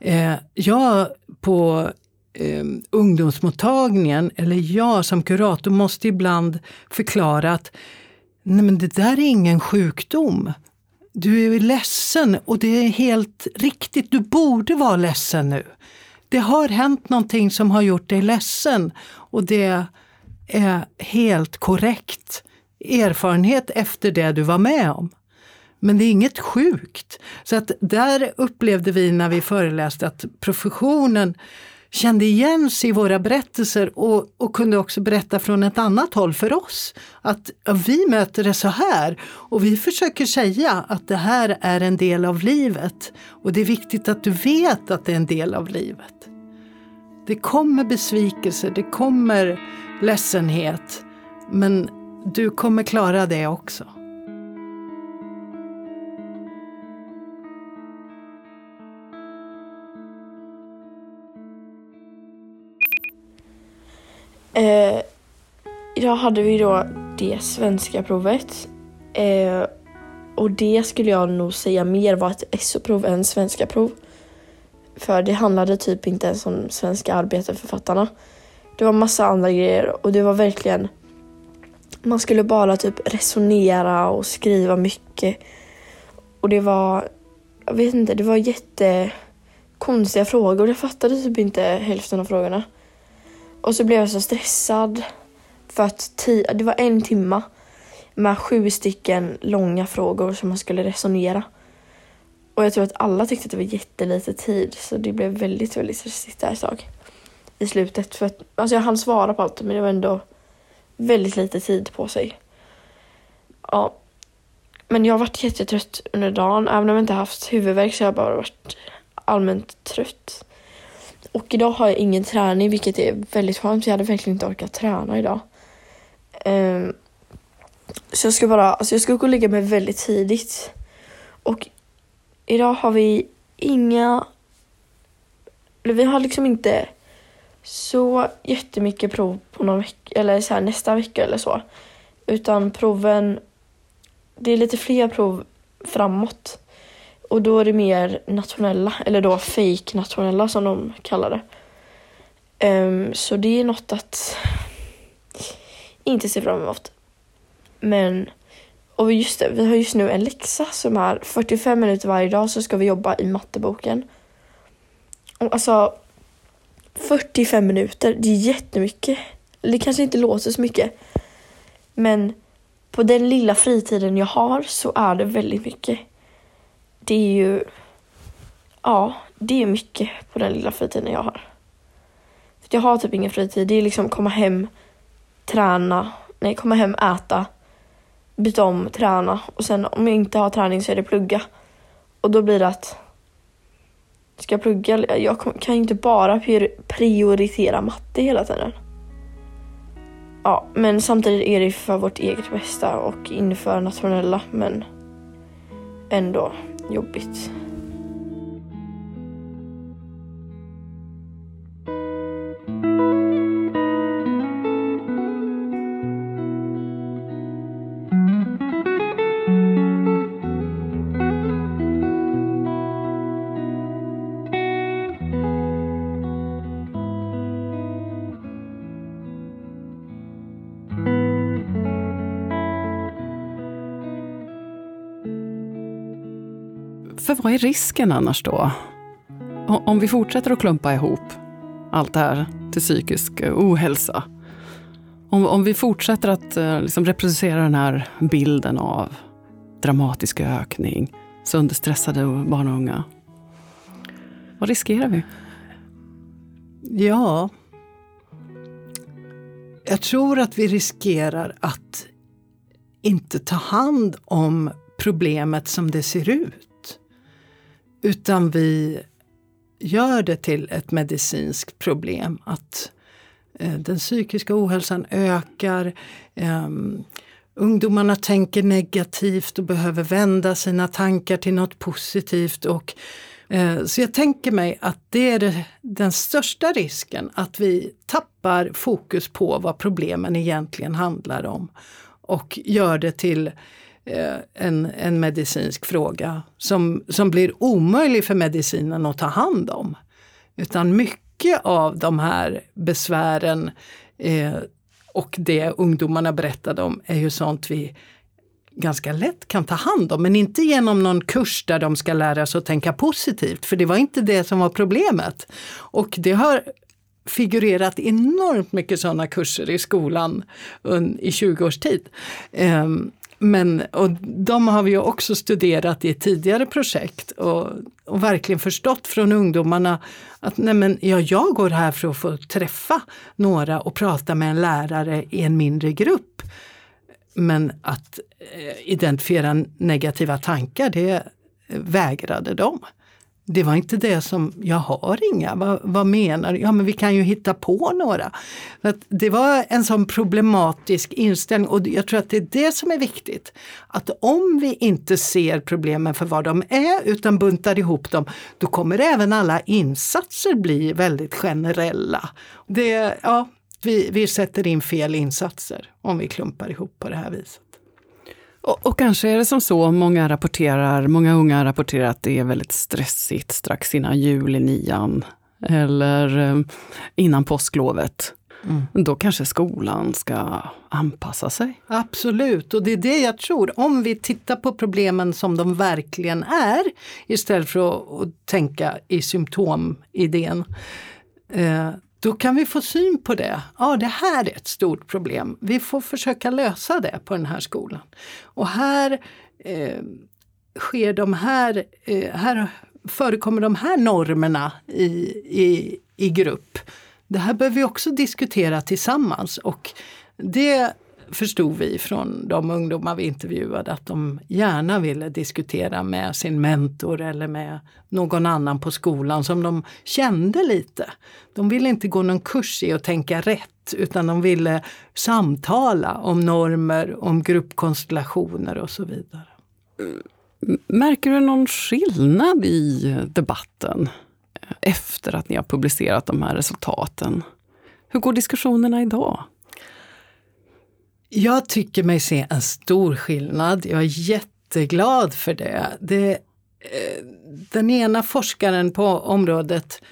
Eh, jag på eh, ungdomsmottagningen, eller jag som kurator, måste ibland förklara att nej men det där är ingen sjukdom du är ledsen och det är helt riktigt. Du borde vara ledsen nu. Det har hänt någonting som har gjort dig ledsen och det är helt korrekt erfarenhet efter det du var med om. Men det är inget sjukt. Så att där upplevde vi när vi föreläste att professionen kände igen sig i våra berättelser och, och kunde också berätta från ett annat håll för oss. Att ja, vi möter det så här och vi försöker säga att det här är en del av livet. Och det är viktigt att du vet att det är en del av livet. Det kommer besvikelser, det kommer ledsenhet. Men du kommer klara det också. Eh, idag hade vi då det svenska provet. Eh, och det skulle jag nog säga mer var ett SO-prov än svenska prov. För det handlade typ inte ens om svenska arbetarförfattarna. Det var massa andra grejer och det var verkligen man skulle bara typ resonera och skriva mycket. Och det var, jag vet inte, det var jättekonstiga frågor. Jag fattade typ inte hälften av frågorna. Och så blev jag så stressad för att det var en timma med sju stycken långa frågor som man skulle resonera. Och jag tror att alla tyckte att det var jättelite tid så det blev väldigt, väldigt stressigt där ett tag i slutet. För att, alltså jag hann svara på allt men det var ändå väldigt lite tid på sig. Ja. Men jag har varit jättetrött under dagen. Även om jag inte haft huvudvärk så har jag bara varit allmänt trött. Och idag har jag ingen träning vilket är väldigt skönt jag hade verkligen inte orkat träna idag. Um, så jag ska bara, alltså jag ska gå och lägga mig väldigt tidigt. Och idag har vi inga, vi har liksom inte så jättemycket prov på någon vecka, eller så här nästa vecka eller så. Utan proven, det är lite fler prov framåt. Och då är det mer nationella, eller då fake nationella som de kallar det. Um, så det är något att inte se fram emot. Men, och just det, vi har just nu en läxa som är 45 minuter varje dag så ska vi jobba i matteboken. Och alltså, 45 minuter, det är jättemycket. Det kanske inte låter så mycket. Men på den lilla fritiden jag har så är det väldigt mycket. Det är ju... Ja, det är mycket på den lilla fritiden jag har. För jag har typ ingen fritid. Det är liksom komma hem, träna, nej komma hem, äta, byta om, träna och sen om jag inte har träning så är det plugga. Och då blir det att ska jag plugga? Jag kan ju inte bara prioritera matte hela tiden. Ja, men samtidigt är det för vårt eget bästa och inför nationella, men ändå jobbigt. Vad är risken annars då? Om vi fortsätter att klumpa ihop allt det här till psykisk eh, ohälsa. Om, om vi fortsätter att eh, liksom reproducera den här bilden av dramatisk ökning, sönderstressade barn och unga. Vad riskerar vi? Ja, jag tror att vi riskerar att inte ta hand om problemet som det ser ut. Utan vi gör det till ett medicinskt problem. Att eh, den psykiska ohälsan ökar. Eh, ungdomarna tänker negativt och behöver vända sina tankar till något positivt. Och, eh, så jag tänker mig att det är det, den största risken, att vi tappar fokus på vad problemen egentligen handlar om. Och gör det till Eh, en, en medicinsk fråga som, som blir omöjlig för medicinen att ta hand om. Utan mycket av de här besvären eh, och det ungdomarna berättade om är ju sånt vi ganska lätt kan ta hand om, men inte genom någon kurs där de ska lära sig att tänka positivt, för det var inte det som var problemet. Och det har figurerat enormt mycket sådana kurser i skolan i 20 års tid. Um, men, och de har vi ju också studerat i ett tidigare projekt och, och verkligen förstått från ungdomarna att nej men, ja, jag går här för att få träffa några och prata med en lärare i en mindre grupp. Men att eh, identifiera negativa tankar, det eh, vägrade de det var inte det som, jag har inga, vad, vad menar du? Ja men vi kan ju hitta på några. Att det var en sån problematisk inställning och jag tror att det är det som är viktigt. Att om vi inte ser problemen för vad de är utan buntar ihop dem, då kommer även alla insatser bli väldigt generella. Det, ja, vi, vi sätter in fel insatser om vi klumpar ihop på det här viset. Och, och, kanske är det som så, många rapporterar, många unga rapporterar att det är väldigt stressigt strax innan jul i nian. Eller eh, innan påsklovet. Mm. Då kanske skolan ska anpassa sig? Absolut, och det är det jag tror. Om vi tittar på problemen som de verkligen är istället för att, att tänka i symptomidén. Då kan vi få syn på det. Ja, det här är ett stort problem. Vi får försöka lösa det på den här skolan. Och här eh, sker de här, eh, här förekommer de här normerna i, i, i grupp. Det här behöver vi också diskutera tillsammans och det förstod vi från de ungdomar vi intervjuade att de gärna ville diskutera med sin mentor eller med någon annan på skolan som de kände lite. De ville inte gå någon kurs i att tänka rätt utan de ville samtala om normer, om gruppkonstellationer och så vidare. Märker du någon skillnad i debatten efter att ni har publicerat de här resultaten? Hur går diskussionerna idag? Jag tycker mig se en stor skillnad. Jag är jätteglad för det. det eh, den ena forskaren på området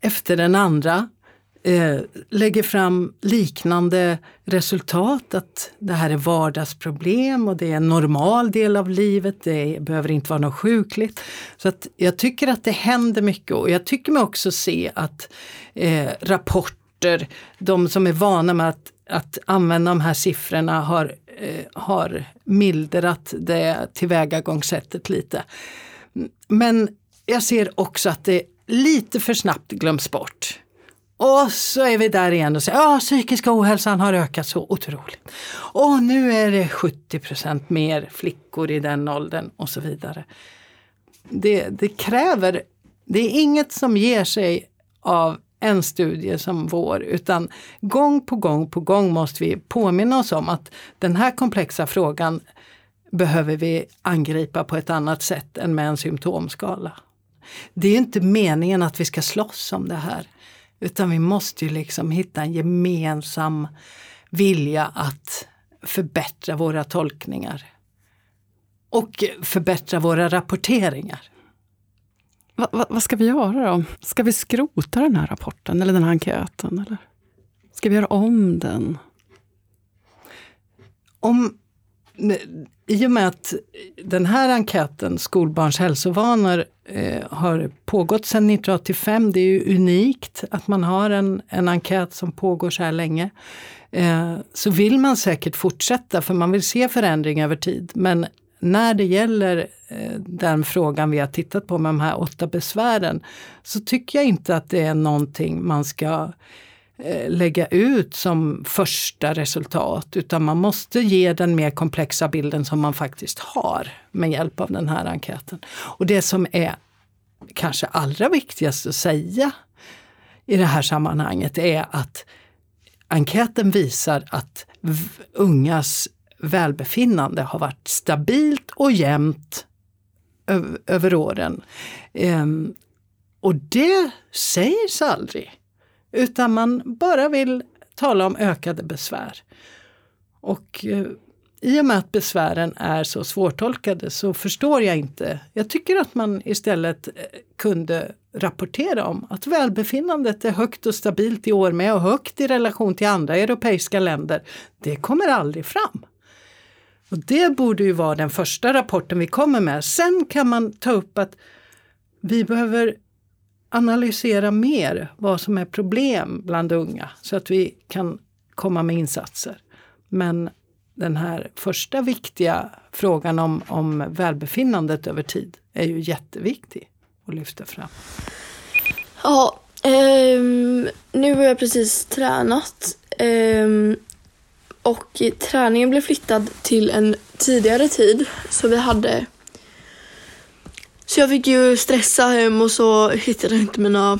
efter den andra eh, lägger fram liknande resultat, att det här är vardagsproblem och det är en normal del av livet, det behöver inte vara något sjukligt. Så att jag tycker att det händer mycket och jag tycker mig också se att eh, rapporter, de som är vana med att, att använda de här siffrorna har, eh, har mildrat det tillvägagångssättet lite. Men jag ser också att det lite för snabbt glöms bort. Och så är vi där igen och säger att psykiska ohälsan har ökat så otroligt. Och nu är det 70% mer flickor i den åldern och så vidare. Det, det kräver, det är inget som ger sig av en studie som vår, utan gång på gång på gång måste vi påminna oss om att den här komplexa frågan behöver vi angripa på ett annat sätt än med en symptomskala. Det är inte meningen att vi ska slåss om det här. Utan vi måste ju liksom hitta en gemensam vilja att förbättra våra tolkningar. Och förbättra våra rapporteringar. Va, va, vad ska vi göra då? Ska vi skrota den här rapporten eller den här enkäten? Eller? Ska vi göra om den? Om i och med att den här enkäten, Skolbarns hälsovanor, eh, har pågått sedan 1985. Det är ju unikt att man har en, en enkät som pågår så här länge. Eh, så vill man säkert fortsätta för man vill se förändring över tid. Men när det gäller eh, den frågan vi har tittat på med de här åtta besvären så tycker jag inte att det är någonting man ska eh, lägga ut som första resultat utan man måste ge den mer komplexa bilden som man faktiskt har med hjälp av den här enkäten. Och det som är kanske allra viktigast att säga i det här sammanhanget är att enkäten visar att ungas välbefinnande har varit stabilt och jämnt över åren. Ehm, och det sägs aldrig. Utan man bara vill tala om ökade besvär. Och eh, i och med att besvären är så svårtolkade så förstår jag inte. Jag tycker att man istället eh, kunde rapportera om att välbefinnandet är högt och stabilt i år med och högt i relation till andra europeiska länder. Det kommer aldrig fram. Och Det borde ju vara den första rapporten vi kommer med. Sen kan man ta upp att vi behöver analysera mer vad som är problem bland unga så att vi kan komma med insatser. Men den här första viktiga frågan om, om välbefinnandet över tid är ju jätteviktig att lyfta fram. Ja, um, nu har jag precis tränat um, och träningen blev flyttad till en tidigare tid så vi hade så jag fick ju stressa hem och så hittade jag inte mina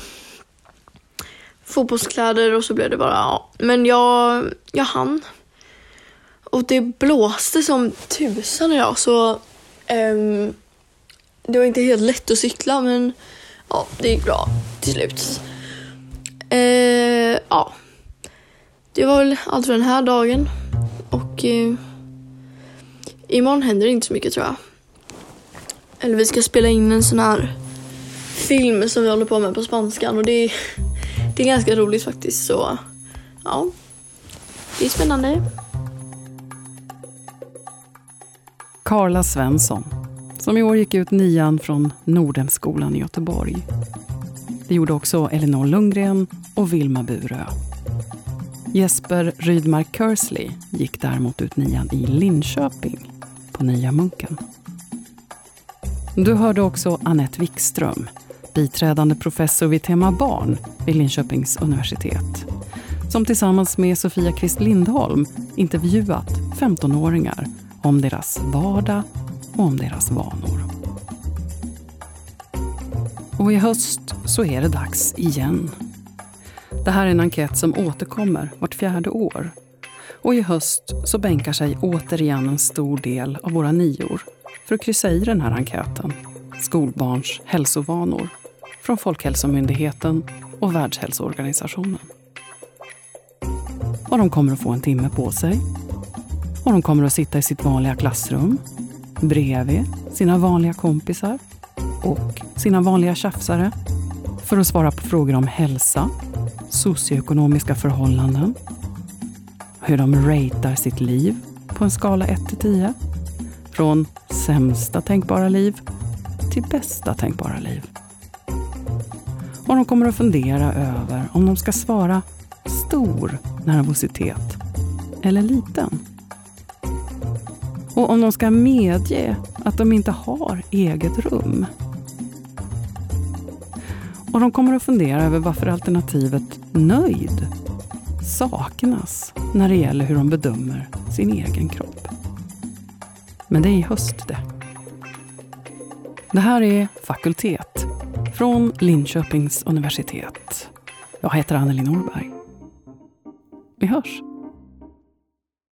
fotbollskläder och så blev det bara, ja. Men jag, jag hann. Och det blåste som tusan idag så um, det var inte helt lätt att cykla men ja, det gick bra till slut. Uh, ja, det var väl allt för den här dagen och eh, imorgon händer det inte så mycket tror jag. Eller vi ska spela in en sån här film som vi håller på med på spanskan och det är, det är ganska roligt faktiskt så ja, det är spännande. Karla Svensson, som i år gick ut nian från Nordenskolan i Göteborg. Det gjorde också Elinor Lundgren och Vilma Burö. Jesper Rydmark Kersley gick däremot ut nian i Linköping på Nya Munken. Du hörde också Annette Wikström, biträdande professor vid tema barn vid Linköpings universitet som tillsammans med Sofia Kvist Lindholm intervjuat 15-åringar om deras vardag och om deras vanor. Och i höst så är det dags igen. Det här är en enkät som återkommer vart fjärde år. Och i höst så bänkar sig återigen en stor del av våra nior för att kryssa i den här enkäten. Skolbarns hälsovanor från Folkhälsomyndigheten och Världshälsoorganisationen. Och de kommer att få en timme på sig. Och de kommer att sitta i sitt vanliga klassrum bredvid sina vanliga kompisar och sina vanliga tjafsare för att svara på frågor om hälsa, socioekonomiska förhållanden, hur de ratear sitt liv på en skala 1 till 10. Från sämsta tänkbara liv till bästa tänkbara liv. Och de kommer att fundera över om de ska svara stor nervositet eller liten. Och om de ska medge att de inte har eget rum. Och de kommer att fundera över varför alternativet nöjd saknas när det gäller hur de bedömer sin egen kropp. Men det är i höst det. Det här är Fakultet från Linköpings universitet. Jag heter Anneli Norberg. Vi hörs!